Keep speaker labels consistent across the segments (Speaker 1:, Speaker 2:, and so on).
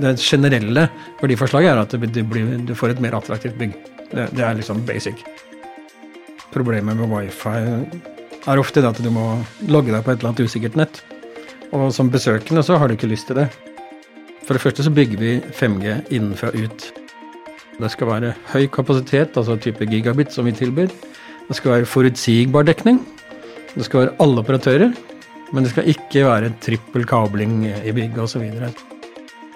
Speaker 1: Det generelle verdiforslaget er at det blir, du får et mer attraktivt bygg. Det, det er liksom basic. Problemet med wifi er ofte at du må logge deg på et eller annet usikkert nett. Og som besøkende så har du ikke lyst til det. For det første så bygger vi 5G innenfra ut. Det skal være høy kapasitet, altså type gigabit som vi tilbyr. Det skal være forutsigbar dekning. Det skal være alle operatører. Men det skal ikke være trippel kabling i bygget osv.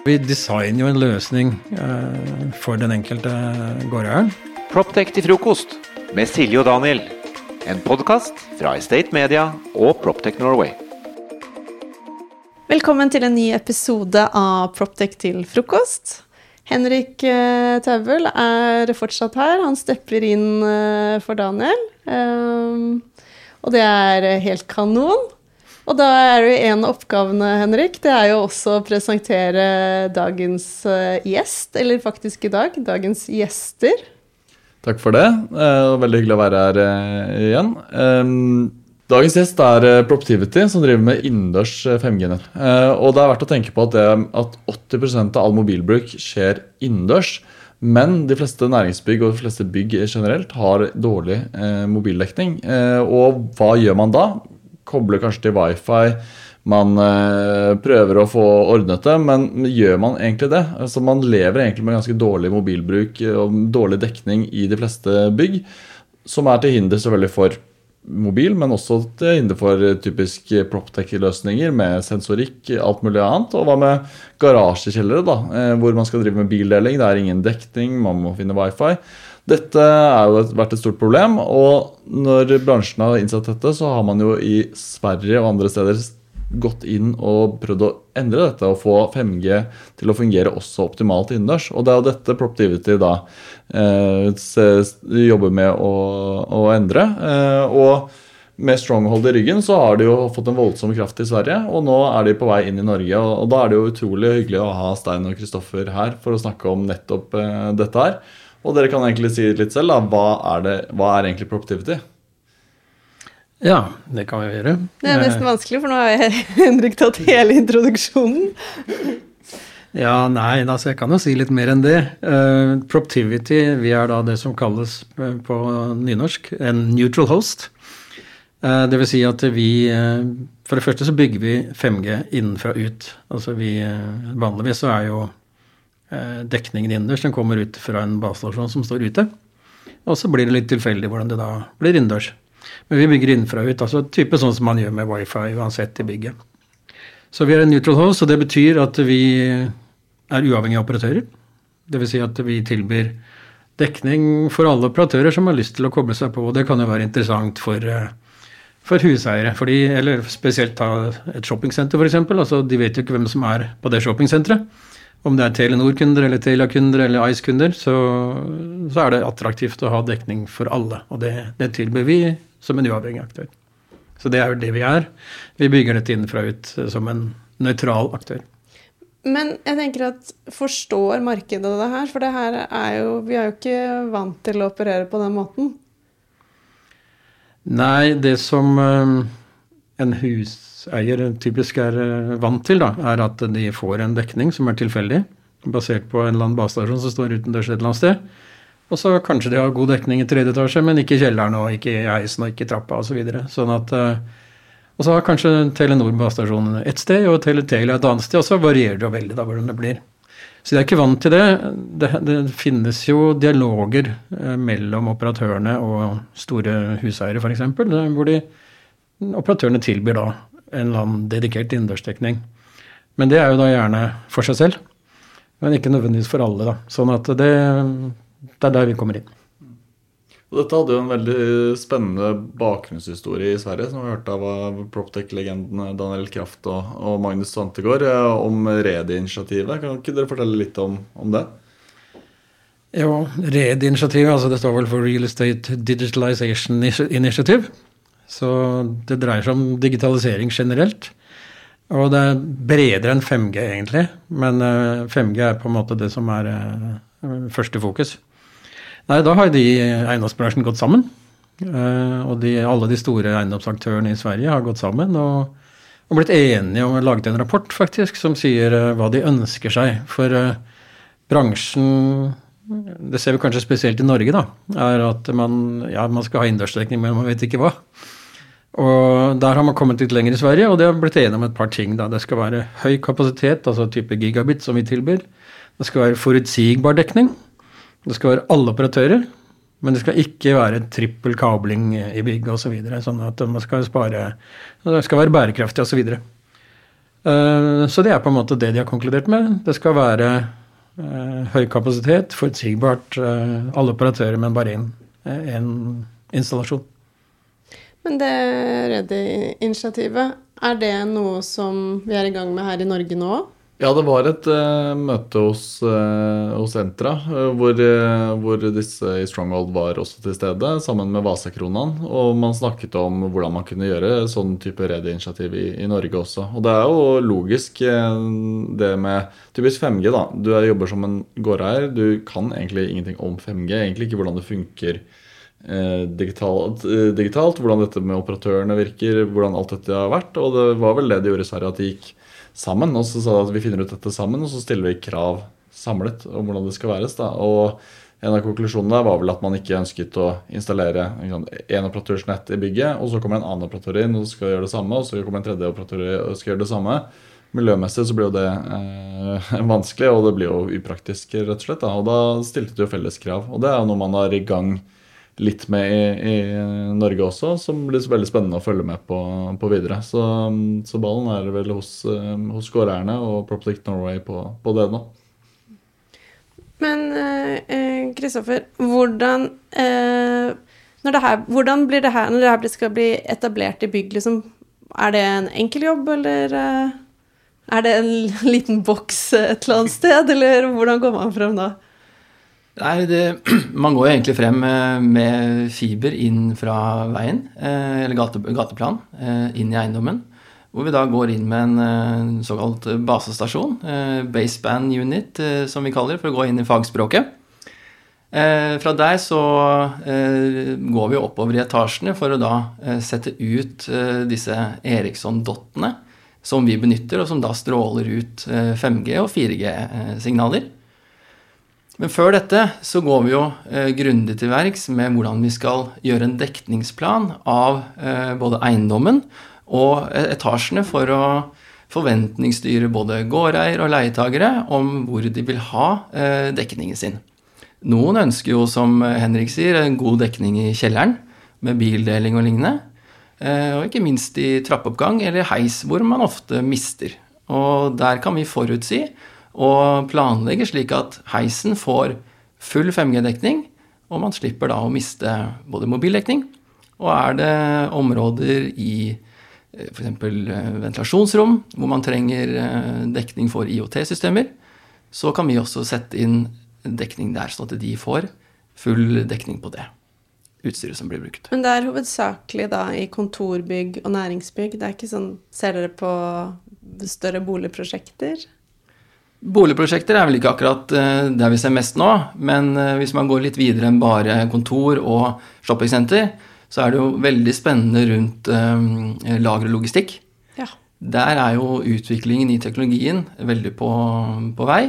Speaker 1: Vi designer jo en løsning eh, for den enkelte gårdeieren.
Speaker 2: Proptech til frokost med Silje og Daniel. En podkast fra Estate Media og Proptech Norway.
Speaker 3: Velkommen til en ny episode av Proptech til frokost. Henrik eh, Tauvel er fortsatt her. Han stepper inn eh, for Daniel. Um, og det er helt kanon. Og da er det en av oppgavene, Henrik, det er jo også å presentere dagens uh, gjest, eller faktisk i dag, dagens gjester.
Speaker 4: Takk for det. Uh, veldig hyggelig å være her uh, igjen. Dagens gjest er Proptivity, som driver med innendørs 5G-nett. og det er verdt å tenke på at, det, at 80% av all mobilbruk skjer innendørs. Men de fleste næringsbygg og de fleste bygg generelt har dårlig mobildekning. og hva gjør man da? Kobler kanskje til wifi. Man øh, prøver å få ordnet det, men gjør man egentlig det? Altså Man lever egentlig med ganske dårlig mobilbruk og dårlig dekning i de fleste bygg, som er til hinder selvfølgelig for mobil, men også til hinder for typisk proptech-løsninger med sensorikk, alt mulig annet. Og hva med garasjekjellere, da, eh, hvor man skal drive med bildeling? Det er ingen dekning, man må finne wifi. Dette har jo vært et stort problem, og når bransjen har innsett dette, så har man jo i Sverige og andre steder gått inn og prøvd å endre dette og få 5G til å fungere også optimalt innendørs. Og det er jo dette Proptivity da eh, jobber med å, å endre. Eh, og med Stronghold i ryggen så har de jo fått en voldsom kraft i Sverige, og nå er de på vei inn i Norge. Og da er det jo utrolig hyggelig å ha Stein og Kristoffer her for å snakke om nettopp eh, dette her. Og dere kan egentlig si litt selv. da, Hva er, det, hva er egentlig Proptivity?
Speaker 1: Ja, det kan vi gjøre.
Speaker 3: Det er nesten vanskelig, for nå har Henrik tatt hele introduksjonen.
Speaker 1: Ja, nei, altså jeg kan jo si litt mer enn det. Uh, Proptivity, vi er da det som kalles eh, på nynorsk en neutral host. Uh, det vil si at vi uh, For det første så bygger vi 5G innenfra ut. Altså vi Vanligvis så er jo Eh, dekningen innendørs. Den kommer ut fra en basestasjon som står ute. Og så blir det litt tilfeldig hvordan det da blir innendørs. Men vi bygger innenfra ut, altså type sånn som man gjør med wifi uansett i bygget. Så vi er en neutral host, og det betyr at vi er uavhengige operatører. Dvs. Si at vi tilbyr dekning for alle operatører som har lyst til å koble seg på. og Det kan jo være interessant for, eh, for huseiere, fordi, eller spesielt ta et shoppingsenter f.eks. Altså, de vet jo ikke hvem som er på det shoppingsenteret. Om det er Telenor-kunder eller Telia-kunder eller Ice-kunder, så, så, er det attraktivt å ha dekning for alle. Og det, det tilbyr vi som en uavhengig aktør. Så det er jo det vi er. Vi bygger dette innenfra ut som en nøytral aktør.
Speaker 3: Men jeg tenker at forstår markedet det her? For det her er jo Vi er jo ikke vant til å operere på den måten.
Speaker 1: Nei, det som eh, en hus eier typisk er eh, vant til, da, er at de får en dekning som er tilfeldig, basert på en eller annen basestasjon som står utendørs et eller annet sted. Og så kanskje de har god dekning i tredje etasje, men ikke i kjelleren og ikke i heisen og ikke i trappa osv. Så videre. sånn eh, og så har kanskje Telenor basestasjonen ett sted og Teletelia et annet sted, og så varierer det jo veldig da hvordan det blir. Så de er ikke vant til det. Det, det finnes jo dialoger eh, mellom operatørene og store huseiere, f.eks., hvor de, operatørene tilbyr da en eller annen dedikert innendørsdekning. Men det er jo da gjerne for seg selv, men ikke nødvendigvis for alle. da. Sånn at det, det er der vi kommer inn.
Speaker 4: Dette hadde jo en veldig spennende bakgrunnshistorie i Sverige, som vi hørte av Proptech-legendene Daniel Kraft og, og Magnus Svantegård, eh, om Redi-initiativet. Kan ikke dere fortelle litt om, om det?
Speaker 1: Jo, Redi-initiativet, altså det står vel for Real Estate Digitalization Initiative. Så det dreier seg om digitalisering generelt. Og det er bredere enn 5G, egentlig. Men 5G eh, er på en måte det som er eh, første fokus. Nei, da har de eiendomsbransjen gått sammen. Eh, og de, alle de store eiendomsaktørene i Sverige har gått sammen og, og blitt enige om å lage en rapport faktisk, som sier hva de ønsker seg. For bransjen, det ser vi kanskje spesielt i Norge, da, er at man, ja, man skal ha innendørsdekning, men man vet ikke hva. Og Der har man kommet litt lenger i Sverige, og det har blitt enige om et par ting. da. Det skal være høy kapasitet, altså type gigabit som vi tilbyr. Det skal være forutsigbar dekning. Det skal være alle operatører. Men det skal ikke være trippel kabling i bygg osv. Så videre, sånn at man skal spare Det skal være bærekraftig osv. Så, videre. Eh, så det er på en måte det de har konkludert med. Det skal være eh, høy kapasitet, forutsigbart, eh, alle operatører, men bare én installasjon.
Speaker 3: Men det Redi-initiativet, er det noe som vi er i gang med her i Norge nå?
Speaker 4: Ja, det var et uh, møte hos, uh, hos Entra uh, hvor, hvor, disse i Stronghold var også til stede, sammen med Vasakronan. Og man snakket om hvordan man kunne gjøre sånn type redi-initiativ i, i, Norge også. Og det er jo logisk det med typisk 5G, da. Du jobber som en gårdeier, du kan egentlig ingenting om 5G, egentlig ikke hvordan det funker. Digitalt, digitalt, hvordan dette med operatørene virker, hvordan alt dette har vært. Og det var vel det de gjorde i Sverige, at de gikk sammen. Og så sa de at vi finner ut dette sammen, og så stiller vi krav samlet om hvordan det skal væres. Da. Og en av konklusjonene var vel at man ikke ønsket å installere én operatørs nett i bygget, og så kommer en annen operatør inn og skal gjøre det samme, og så kommer en tredje operatør og skal gjøre det samme. Miljømessig så blir jo det eh, vanskelig, og det blir jo upraktisk, rett og slett. Da. Og da stilte de jo felles krav. Og det er jo noe man er i gang med litt med i, i, Norge også, som blir veldig spennende å følge med på, på videre. Så, så, ballen er vel hos, eh, hos skårerne og Proplict Norway på, på, det nå.
Speaker 3: Men Kristoffer, eh, hvordan eh, Hvordan blir det her når det her skal bli etablert i bygg? Liksom, er det en enkel jobb, eller eh, er det en liten boks et eller annet sted, eller hvordan går man frem da?
Speaker 5: Nei, det, Man går jo egentlig frem eh, med fiber inn fra veien, eh, eller gate, gateplan, eh, inn i eiendommen. Hvor vi da går inn med en såkalt basestasjon, baseband unit som vi kaller det, for å gå inn i fagspråket. Fra der så går vi oppover i etasjene for å da sette ut disse Eriksson-dottene som vi benytter, og som da stråler ut 5G- og 4G-signaler. Men før dette så går vi jo eh, grundig til verks med hvordan vi skal gjøre en dekningsplan av eh, både eiendommen og eh, etasjene for å forventningsstyre både gårdeier og leietagere om hvor de vil ha eh, dekningen sin. Noen ønsker jo, som Henrik sier, en god dekning i kjelleren med bildeling og lignende. Eh, og ikke minst i trappeoppgang eller heis, hvor man ofte mister. Og der kan vi forutsi og planlegge slik at heisen får full 5G-dekning, og man slipper da å miste både mobildekning, og er det områder i eh, f.eks. Eh, ventilasjonsrom hvor man trenger eh, dekning for IOT-systemer, så kan vi også sette inn dekning der, sånn at de får full dekning på det utstyret som blir brukt.
Speaker 3: Men det er hovedsakelig da i kontorbygg og næringsbygg? Det er ikke sånn Ser dere på større boligprosjekter?
Speaker 5: Boligprosjekter er vel ikke akkurat uh, der vi ser mest nå, men uh, hvis man går litt videre enn bare kontor og shoppingsenter, så er det jo veldig spennende rundt uh, lager og logistikk. Ja. Der er jo utviklingen i teknologien veldig på, på vei.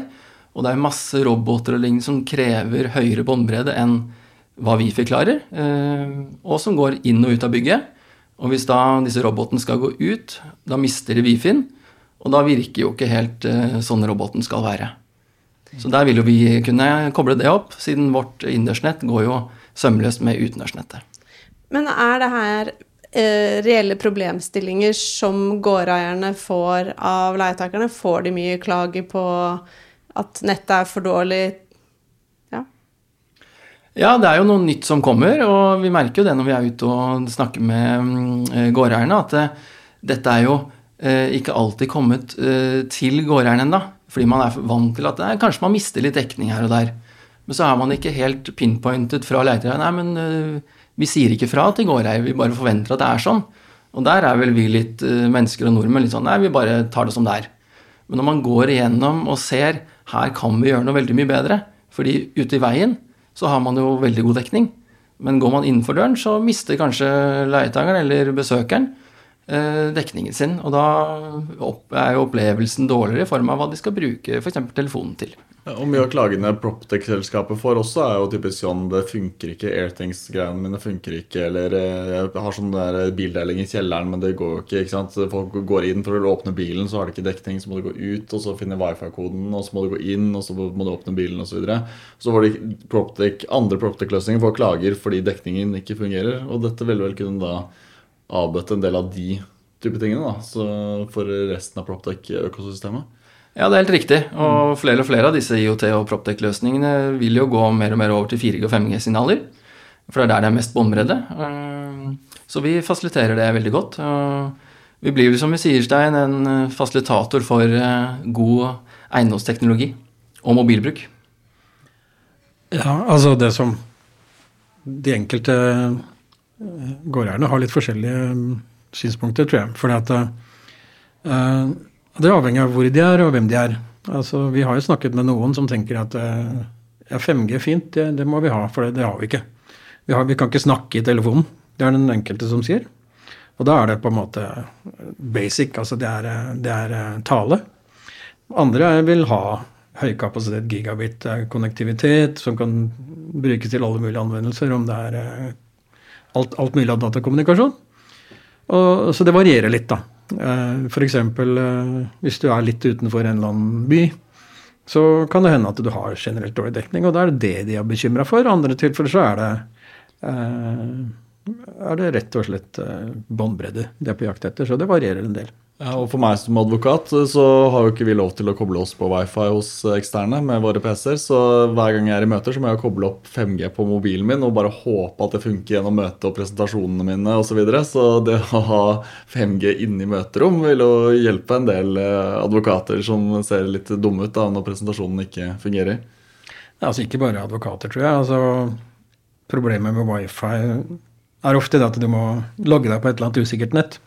Speaker 5: Og det er masse roboter og lignende som krever høyere båndbredde enn hva vi forklarer, og som går inn og ut av bygget. Og hvis da disse robotene skal gå ut, da mister de Wifien. Og da virker jo ikke helt uh, sånn roboten skal være. Så der vil jo vi kunne koble det opp, siden vårt innendørsnett går jo sømløst med utendørsnettet.
Speaker 3: Men er det her eh, reelle problemstillinger som gårdeierne får av leietakerne? Får de mye klager på at nettet er for dårlig? Ja.
Speaker 5: ja, det er jo noe nytt som kommer, og vi merker jo det når vi er ute og snakker med mm, gårdeierne, at eh, dette er jo Eh, ikke alltid kommet eh, til gårdeieren ennå. Fordi man er vant til at er, kanskje man mister litt dekning her og der. Men så er man ikke helt pinpointet fra leietakeren. Nei, men uh, vi sier ikke fra til gårdeier, vi bare forventer at det er sånn. Og der er vel vi litt mennesker og nordmenn litt sånn Nei, vi bare tar det som det er. Men når man går igjennom og ser her kan vi gjøre noe veldig mye bedre, fordi ute i veien så har man jo veldig god dekning. Men går man innenfor døren, så mister kanskje leietakeren eller besøkeren eh, dekningen sin. Og da er jo opplevelsen dårligere i form av hva de skal bruke f.eks. telefonen til.
Speaker 4: Ja, og mye av klagene Proptech-selskapet får også, er jo typisk sånn det funker ikke, Airthings-greiene mine funker ikke, eller eh, jeg har sånn der bildeling i kjelleren, men det går jo ikke. ikke sant? Folk går inn for å åpne bilen, så har de ikke dekning, så må du gå ut, og så finne wifi-koden, og så må du gå inn, og så må du åpne bilen, osv. Så, videre. så får de Proptech, andre Proptech-løsninger får klager fordi dekningen ikke fungerer, og dette vil vel kunne da avbøte en del av de type tingene da, så for resten av Proptech-økosystemet.
Speaker 5: Ja, det er helt riktig. Og flere og flere av disse IOT- og Proptech-løsningene vil jo gå mer og mer over til 4G og 5G-signaler. For det er der det er mest båndbredde. Eh, så vi fasiliterer det veldig godt. Vi blir som vi sier, Stein, en fasilitator for eh, god eiendomsteknologi og mobilbruk.
Speaker 1: Ja, altså det som de enkelte gårdeierne har litt forskjellige synspunkter, tror jeg. Fordi at det avhenger av hvor de er, og hvem de er. Altså, vi har jo snakket med noen som tenker at uh, ja, 5G er fint, det, det, må vi ha, for det, det har vi ikke. Vi, har, vi, kan ikke snakke i telefonen. Det er den enkelte som sier. Og da er det på en måte basic, altså det er, det er tale. Andre vil ha høykapasitet gigabit-konnektivitet som kan brukes til alle mulige anvendelser, om det er alt, alt mulig av datakommunikasjon. Og, så det varierer litt, da. Eh, F.eks. Eh, hvis du er litt utenfor en eller annen by, så kan det hende at du har generelt dårlig dekning, og da er det det de er bekymra for. Andre tilfeller så er det, eh, er det rett og slett båndbredde de er på jakt etter. Så det varierer en del.
Speaker 4: Ja, og For meg som advokat så har jo ikke vi lov til å koble oss på wifi hos eksterne med våre PC-er. Så hver gang jeg er i møter, så må jeg koble opp 5G på mobilen min og bare håpe at det funker gjennom møtet og presentasjonene mine osv. Så, videre. så det å ha 5G inne i møterom vil jo hjelpe en del eh, advokater som ser litt dumme ut da, når presentasjonen ikke fungerer.
Speaker 1: Ja, altså Ikke bare advokater, tror jeg. altså Problemet med wifi er ofte at du må logge deg på et eller annet usikkert nett.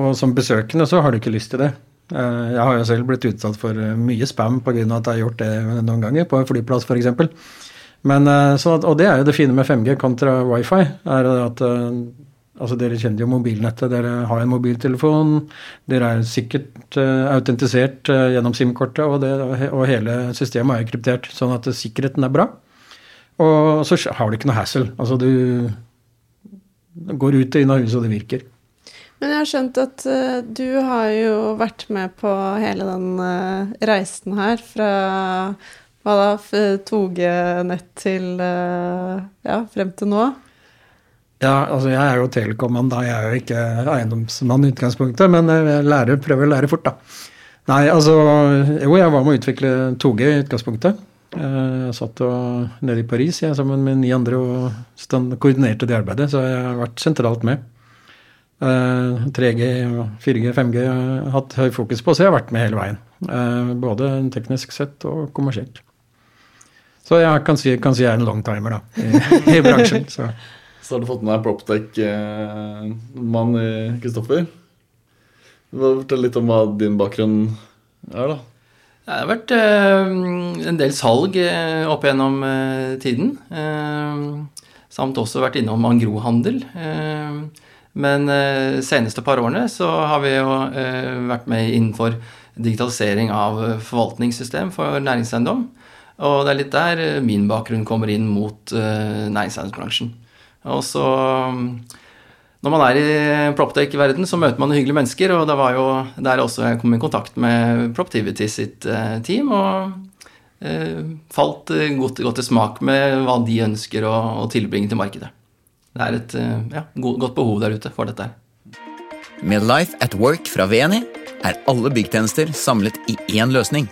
Speaker 1: Og som besøkende så har du ikke lyst til det. Eh, jeg har jo selv blitt utsatt for eh, mye spam pga. at jeg har gjort det noen ganger, på en flyplass f.eks. Men, eh, så, og det er jo det fine med 5G kontra wifi. er at altså Dere kjenner jo mobilnettet. Dere har en mobiltelefon. Dere er sikkert uh, autentisert uh, gjennom SIM-kortet, og, og, hele systemet er kryptert. Sånn at sikkerheten er bra. Og så har du ikke noe hassle. Altså du går ut og inn av huset, og det virker.
Speaker 3: Men jeg har skjønt at uh, du har jo vært med på hele den uh, reisen her fra hva da, 2G-nett til uh, ja, frem til nå?
Speaker 1: Ja, altså jeg er jo telekom-mann, da. Jeg er jo ikke eiendomsmann i utgangspunktet, men jeg lærer, prøver å lære fort, da. Nei, altså Jo, jeg var med å utvikle 2G i utgangspunktet. Jeg satt og, nede i Paris jeg, sammen med ni andre og stand, koordinerte det arbeidet, så jeg har vært sentralt med. 3G, 4G, 5G jeg har hatt høy fokus på, så jeg har vært med hele veien. Eh, både teknisk sett og kommersielt. Så jeg kan si, kan si jeg er en longtimer da, i, i bransjen. Så.
Speaker 4: så. har du fått med deg Proptech-mann i Kristoffer. Fortell litt om hva din bakgrunn er, da.
Speaker 5: Det har vært eh, en del salg eh, opp gjennom eh, tiden. Eh, samt også vært innom angrohandel. Eh, men eh, seneste par årene så har vi jo eh, vært med innenfor digitalisering av eh, forvaltningssystem for næringseiendom. Og det er litt der eh, min bakgrunn kommer inn mot eh, næringseiendomsbransjen. Og så Når man er i Proptech-verden, så møter man hyggelige mennesker, og det var jo der også jeg kom i kontakt med Proptivity sitt eh, team. og falt godt, godt i smak med hva de ønsker å, å tilbringe til markedet det er et eh, ja, godt behov der ute for dette.
Speaker 6: Med Life at Work fra VNI er alle byggtjenester samlet i én løsning.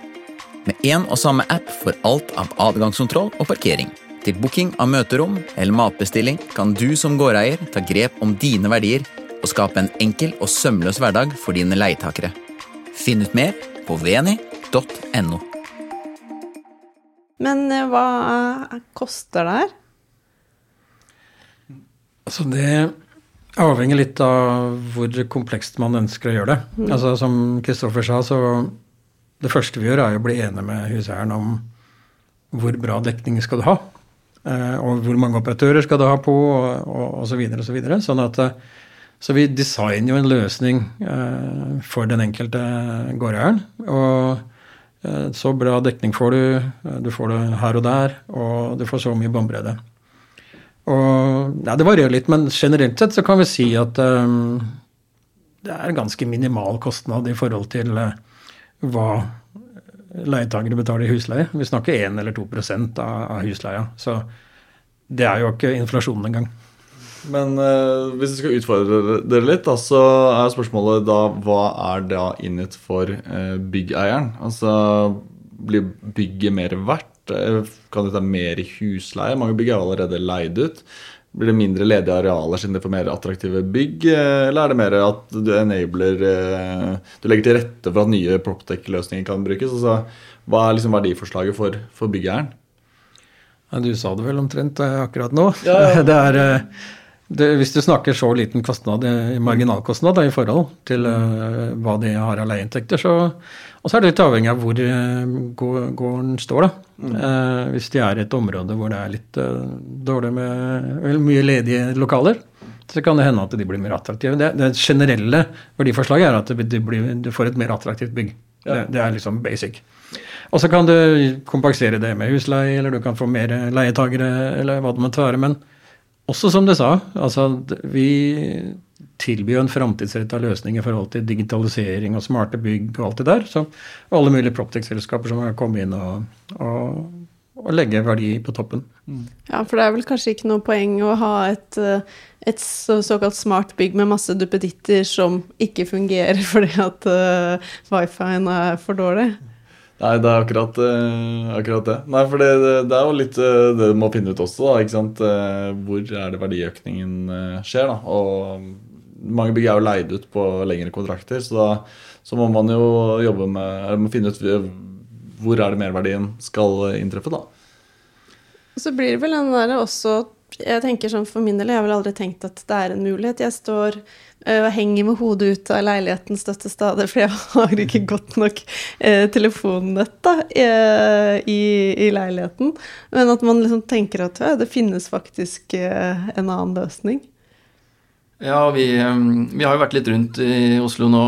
Speaker 6: Med én og samme app for alt av adgangskontroll og parkering. Til booking av møterom eller matbestilling kan du som gårdeier ta grep om dine verdier og skape en enkel og sømløs hverdag for dine leietakere. Finn ut mer på veni.no.
Speaker 3: Men eh, hva koster det her?
Speaker 1: Altså det avhenger litt av hvor komplekst man ønsker å gjøre det. Mm. Altså Som Kristoffer sa, så det første vi gjør, er å bli enige med huseieren om hvor bra dekning skal du ha. Eh, og hvor mange operatører skal du ha på, og osv. Så videre, så videre. Sånn at eh, Så vi designer jo en løsning eh, for den enkelte gårdeieren. Og så bra dekning får du. Du får det her og der, og du får så mye båndbredde. Og ja, Det varierer litt, men generelt sett så kan vi si at um, det er ganske minimal kostnad i forhold til uh, hva leietakere betaler i husleie. Vi snakker 1 eller 2 av, av husleia. Så det er jo ikke inflasjonen engang.
Speaker 4: Men uh, hvis vi skal utfordre dere litt, da, så er spørsmålet da hva er da inngitt for uh, byggeieren? Altså blir bygget mer verdt? Eh, Kan det ta mer i husleie? Mange bygg er allerede leid ut. Blir det mindre ledige arealer siden det får mer attraktive bygg? eh, Eller er det mer at du enabler eh, Du legger til rette for at nye Proptech-løsninger kan brukes? Altså, hva er liksom verdiforslaget for, for byggeieren?
Speaker 1: Ja, du sa det vel omtrent akkurat nå.
Speaker 4: Ja, ja.
Speaker 1: Det er, det, hvis du snakker så liten kostnad, marginalkostnad da, i forhold til eh, hva de har av leieinntekter, så Og så er det litt avhengig av hvor eh, gården står, da. Eh, hvis de er et område hvor det er litt uh, dårlig med vel, mye ledige lokaler, så kan det hende at de blir mer attraktive. Det, det generelle verdiforslaget er at du, blir, du får et mer attraktivt bygg. Det, det er liksom basic. Og så kan du kompensere det med husleie, eller du kan få mer leietagere, eller hva det måtte være. Men også som du sa, altså vi tilbyr en framtidsretta løsning i forhold til digitalisering og smarte bygg og alt det der. Så alle mulige Proptech-selskaper som har kommet inn og, og, og legge verdi på toppen.
Speaker 3: Ja, for det er vel kanskje ikke noe poeng å ha et, eh, et så, såkalt smart bygg med masse duppeditter som ikke fungerer fordi at uh, wifien er for dårlig.
Speaker 4: Nei, det er akkurat, eh, akkurat det. Nei, for det, det er jo litt det du må finne ut også, da. ikke sant? Hvor er det verdiøkningen skjer, da. Og mange bygg er jo leid ut på lengre kontrakter, så da så må man jo jobbe med finne ut hvor er det merverdien skal inntreffe, da.
Speaker 3: Så blir det vel den der også Jeg tenker sånn for min del, jeg har vel aldri tenkt at det er en mulighet. Jeg står eh, og henger med hodet ut av leiligheten støtte stadig, for jeg har ikke godt nok eh, telefonnett da, eh, i, i leiligheten. Men at man liksom tenker at det finnes faktisk eh, en annen løsning.
Speaker 5: Ja, vi, vi har jo vært litt rundt i Oslo nå,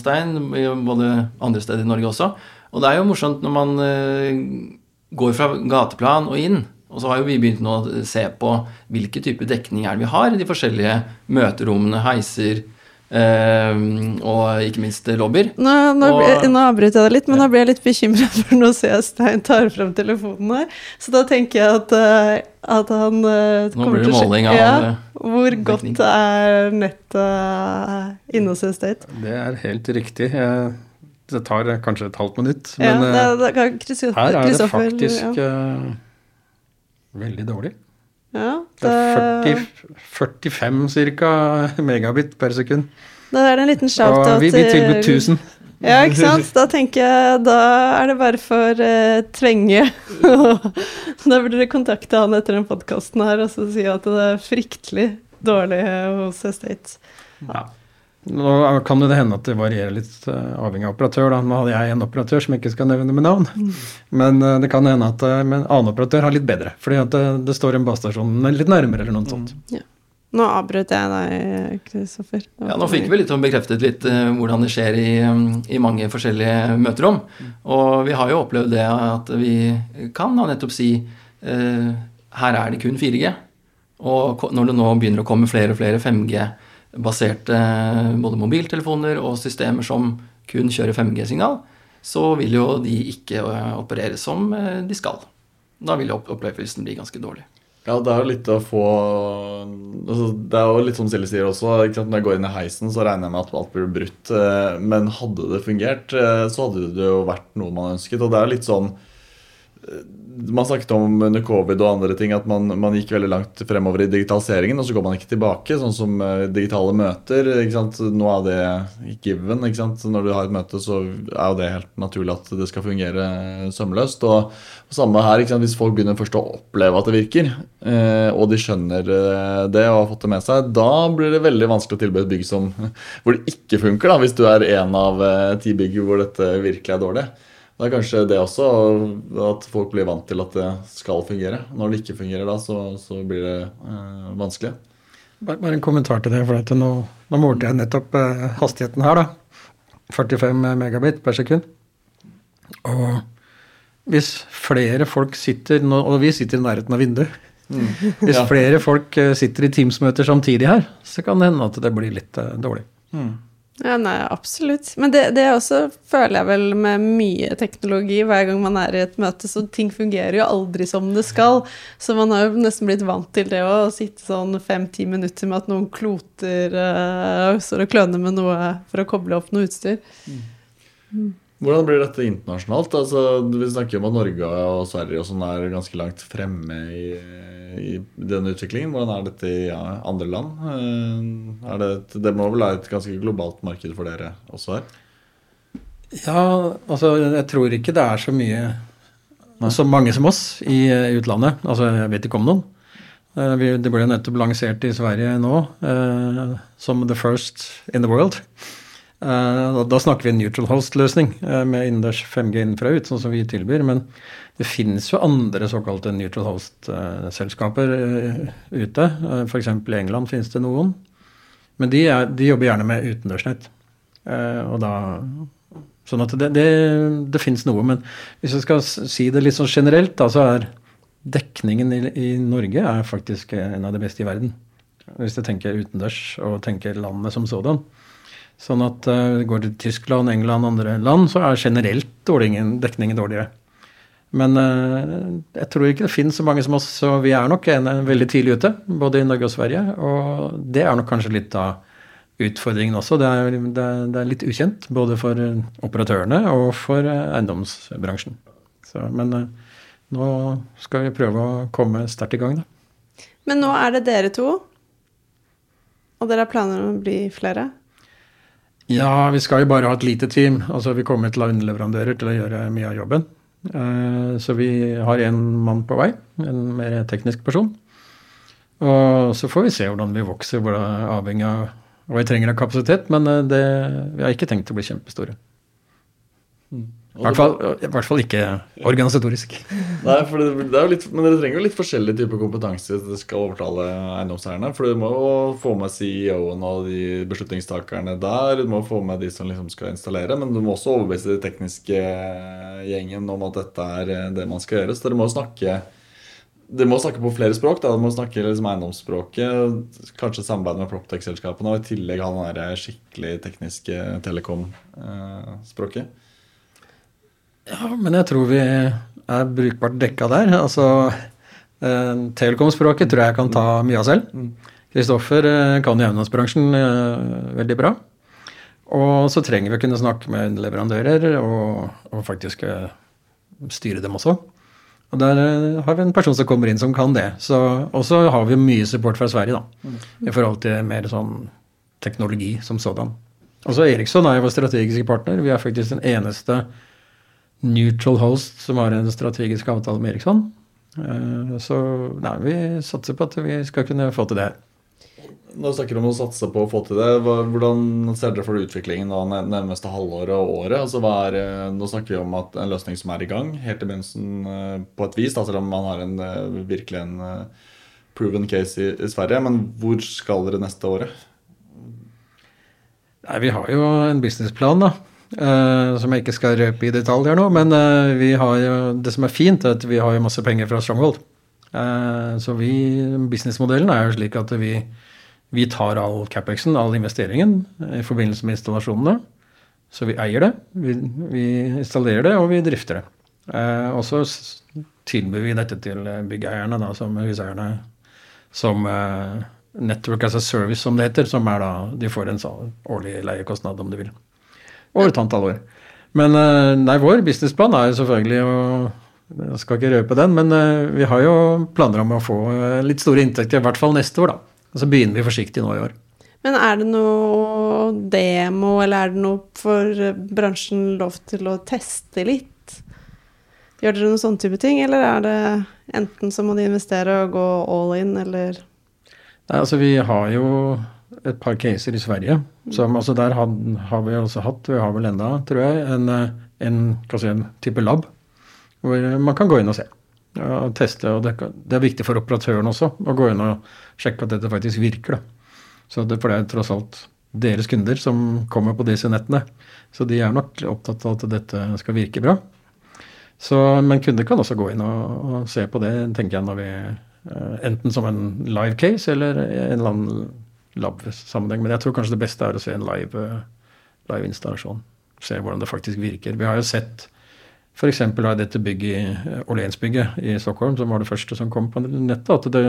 Speaker 5: Stein. Både andre steder i Norge også. Og det er jo morsomt når man eh, går fra gateplan og inn. Og så har jo vi begynt nå å se på hvilke type dekning er det vi har i de forskjellige møterommene, heiser eh, og ikke minst lobbyer.
Speaker 3: Nå, nå,
Speaker 5: Og-
Speaker 3: nå avbryter jeg deg litt, men nå blir jeg litt bekymra, for nå ser jeg Stein tar frem telefonen her. Så da tenker jeg at, eh, at han uh,
Speaker 5: Nå
Speaker 3: kommer
Speaker 5: blir det
Speaker 3: til å sjekke-
Speaker 5: måling av
Speaker 3: ja,
Speaker 5: eh,
Speaker 3: Hvor
Speaker 5: dekning.
Speaker 3: godt er nettet inne hos Estate?
Speaker 1: Det er helt riktig. Det tar kanskje et halvt minutt,
Speaker 3: Ja,
Speaker 1: men
Speaker 3: det,
Speaker 1: eh,
Speaker 3: det,
Speaker 1: her er det faktisk
Speaker 3: ja.
Speaker 1: eh, veldig dårlig.
Speaker 3: Ja,
Speaker 1: Det er 40, 45 ca. megabit per sekund.
Speaker 3: da er det en liten shout-out
Speaker 1: vi, vi tilbyr
Speaker 3: til-
Speaker 1: 1000.
Speaker 3: Ja, ikke sant? Da tenker jeg da er det bare for uh, Tvenge. da burde dere kontakte han etter den podkasten her og så si at det er fryktelig dårlig hos Estate.
Speaker 1: Nå kan det hende at det varierer litt eh, avhengig av operatør. Da. Nå hadde jeg en operatør som jeg ikke skal nevne med navn. Men eh, det kan hende at eh, en annen operatør har litt bedre. Fordi at det, det står en basestasjon litt nærmere eller noe sånt.
Speaker 3: Nå avbrøt jeg deg, Kristoffer.
Speaker 5: Ja, Nå fikk vi litt sånn bekreftet litt uh, hvordan det skjer i, um, i mange forskjellige møterom. Og vi har jo opplevd det at vi kan da nettopp si uh, her er det kun 4G. Og når det nå begynner å komme flere og flere 5G-baserte både mobiltelefoner og systemer som kun kjører 5G-signal, så vil jo de ikke eh, operere som eh, de skal. Da vil opplevelsen bli ganske dårlig.
Speaker 4: Ja, det er jo litt å få altså, Det er jo litt som Silje sier også. Når jeg går inn i heisen, så regner jeg med at alt blir brutt. eh, Men hadde det fungert, eh, så hadde det jo vært noe man ønsket. Og det er jo litt sånn eh, Man snakket om under covid og andre ting at man, man gikk veldig langt fremover i digitaliseringen, og så går man ikke tilbake, sånn som eh, digitale møter. Nå er det given. Når du har et møte, så er jo det helt naturlig at det skal fungere sømløst. og og Samme her? Hvis folk begynner først å oppleve at det virker, eh, og de skjønner eh, det og har fått det med seg, da blir det veldig vanskelig å tilby et bygg som, hvor det ikke funker, da, hvis du er en av eh, ti bygg hvor dette virkelig er dårlig. Det er kanskje det også, at folk blir vant til at det skal fungere. Når det ikke fungerer da, så, så blir det eh, vanskelig.
Speaker 1: Bare, bare en kommentar til det. for at nå, nå målte jeg nettopp eh, hastigheten her, da. 45 megabit per sekund. Og hvis flere folk sitter nå, Og vi sitter i nærheten av vinduet. Hvis
Speaker 4: Ja.
Speaker 1: flere folk eh, sitter i Teams-møter samtidig her, så kan det hende at det blir litt eh, dårlig.
Speaker 3: Ja, nei, absolutt. Men det, det også føler jeg vel med mye teknologi. Hver gang man er i et møte, så ting fungerer jo aldri som det skal. Så man har jo nesten blitt vant til det å sitte sånn fem-ti minutter med at noen kloter uh, står og kløner med noe for å koble opp noe utstyr.
Speaker 4: Hvordan blir dette internasjonalt? Altså, vi snakker jo om at Norge og Sverige og sånn er ganske langt fremme i, i den utviklingen. Hvordan er dette i ja, andre land? Eh, det, et- det må vel være et ganske globalt marked for dere også her?
Speaker 1: Ja, altså jeg tror ikke det er så mye Så mange som oss i eh, utlandet. Altså jeg vet ikke om noen. Eh, vi- Det ble nettopp lansert i Sverige nå som the first in the world. Eh, da, snakker vi neutral host-løsning eh, med innendørs 5G innenfra ut, sånn som vi tilbyr. Men det finnes jo andre såkalte neutral host-selskaper eh, ute. F.eks. i England finnes det noen. Men de, er, de jobber gjerne med utendørsnett. Og da Sånn at det, det, det finnes noe. Men hvis jeg skal si det litt sånn generelt, da, så er dekningen i, i Norge er faktisk en av de beste i verden. Hvis jeg tenker utendørs og tenker landet som sådan. Sånn at uh, går til Tyskland, England og andre land, så er generelt dekningen dårligere. Men uh, jeg tror ikke det finnes så mange som oss, så vi er nok en, en veldig tidlig ute. Både i Norge og Sverige. Og det er nok kanskje litt av utfordringen også. Det er, det, det er litt ukjent, både for eh, operatørene og for eh, eiendomsbransjen. Så, men uh, nå skal vi prøve å komme sterkt i gang, da.
Speaker 3: Men nå er det dere to, og dere har planer om å bli flere?
Speaker 1: Ja, vi skal jo bare ha et lite team. Altså, vi kommer til å ha underleverandører til å gjøre mye av jobben. Eh, Så vi har en mann på vei, en mer teknisk person. Og så får vi se hvordan vi vokser, hvor det er avhengig av hva vi trenger av kapasitet. Men eh, det, vi har ikke tenkt å bli kjempestore. I hvert fall, I hvert fall ikke organisatorisk.
Speaker 4: Nei, for det, det er litt, Men dere trenger jo litt forskjellig type kompetanse hvis dere skal overtale eiendomseierne. For du må jo få med CEO-en og de beslutningstakerne der. Du må få med de som liksom skal installere. Men du må også overbevise den tekniske gjengen om at dette er eh, det man skal gjøre. Så dere må snakke dere må snakke på flere språk. da, Dere må snakke liksom eiendomsspråket, kanskje samarbeide med Proptech-selskapene, og i tillegg ha den skikkelig tekniske telekom-språket.
Speaker 1: Ja, men jeg tror vi er brukbart dekka der. Altså, eh, Telekom-språket tror jeg kan ta mye av selv. Kristoffer eh, kan jo eiendomsbransjen eh, veldig bra. Og så trenger vi å kunne snakke med leverandører og, og faktisk eh, styre dem også. Og der eh, har vi en person som kommer inn som kan det. Og så har vi mye support fra Sverige, da. I forhold til mer sånn teknologi som sådan. Og så Eriksson er jo vår strategiske partner. Vi er faktisk den eneste neutral host som har en strategisk avtale med Eriksson. Eh, Så nei, vi satser på at vi skal kunne få til det Nå
Speaker 4: Når du snakker om å satse på å få til det, hvordan ser dere for utviklingen da nærmeste halvåret og året? Altså, er, eh, nå snakker vi om at en løsning som er i gang, helt i begynnelsen eh, på et vis, da, selv om man har en, virkelig en proven case i, i Sverige. Men hvor skal dere neste året?
Speaker 1: Nei, Vi har jo en businessplan, da. Eh, som jeg ikke skal røpe i detalj her nå. Men uh, vi har jo, det som er fint, er at vi har jo masse penger fra Stronghold. Uh, så vi, businessmodellen er jo slik at vi, vi tar all capexen, all investeringen, i forbindelse med installasjonene. Så vi eier det, vi, vi installerer det, og vi drifter det. Og så tilbyr vi dette til byggeierne, da, som huseierne, som Network as a service, som det heter. Som er da De får en årlig leiekostnad, om du vil. Over et antall år. Men eh, nei, vår businessplan er jo selvfølgelig å Jeg skal ikke røpe den, men eh, vi har jo planer om å få eh, litt store inntekter, i hvert fall neste år, da. Og så begynner vi forsiktig nå i år.
Speaker 3: Men er det noe demo, eller er det noe for bransjen lov til å teste litt? Gjør dere noen sånne type ting, eller er det enten så må de investere og gå all in, eller
Speaker 1: Nei, altså Vi har jo et par caser i Sverige. Som, altså Der har, har vi også hatt, vi har vel enda, tror jeg, en, eh, en, si, en type lab. Hvor man kan gå inn og se. Og teste, og det, det, er viktig for operatøren også å gå inn og sjekke at dette faktisk virker. Da. Så det, for det er tross alt deres kunder som kommer på disse nettene. Så de er nok opptatt av at dette skal virke bra. Så, men kunder kan også gå inn og, og se på det, tenker jeg, når vi uh, enten som en live case eller en eller annen lab-sammenheng. Men jeg tror kanskje det beste er å se en live, uh, live installasjon. Se hvordan det faktisk virker. Vi har jo sett f.eks. dette bygget, Åhlénsbygget i Stockholm, som var det første som kom på nettet, at det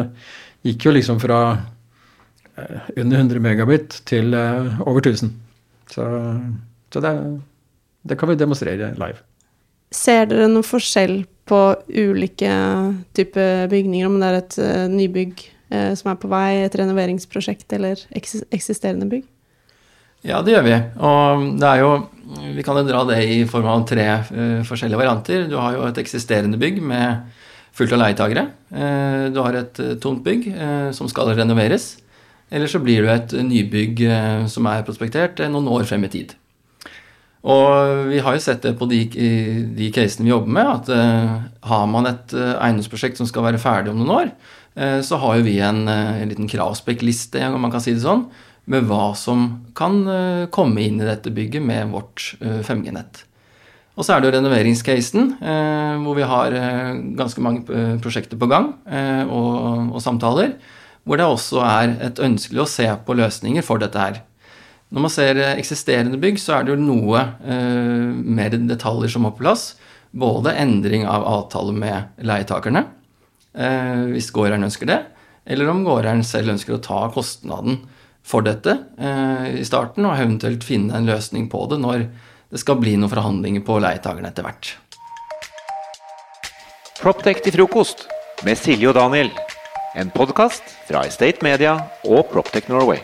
Speaker 1: gikk jo liksom fra uh, under 100 megabit til over 1000. Så, så det, det kan vi demonstrere live.
Speaker 3: Ser dere noen forskjell på ulike typer bygninger, om det er et nybygg som er på vei, et renoveringsprosjekt eller eksisterende bygg?
Speaker 5: Ja, det gjør vi. Og det er jo Vi kan jo dra det i form av tre uh, forskjellige varianter. Du har jo et eksisterende bygg med fullt av leietagere. du har et tomt bygg som skal renoveres. Eller så blir det et nybygg som er prospektert noen år frem i tid. Og vi har jo sett det på de, de casene vi jobber med, at har man et eiendomsprosjekt som skal være ferdig om noen år, så har jo vi en, en liten kravspekkliste, om man kan si det sånn, med hva som kan komme inn i dette bygget med vårt 5G-nett. Og så er det jo renoveringscasen, hvor vi har ganske mange prosjekter på gang og, og samtaler, hvor det også er et ønskelig å se på løsninger for dette her. Når man ser eh, eksisterende bygg, så er det jo noe eh, mer detaljer som må på plass. Både endring av avtale med leietakerne, eh, hvis gårdeieren ønsker det, eller om gårdeieren selv ønsker å ta kostnaden for dette eh, i starten, og eventuelt finne en løsning på det når det skal bli noen forhandlinger på leietakerne etter hvert.
Speaker 2: Proptech til frokost med Silje og Daniel. En podkast fra Estate Media og Proptech Norway.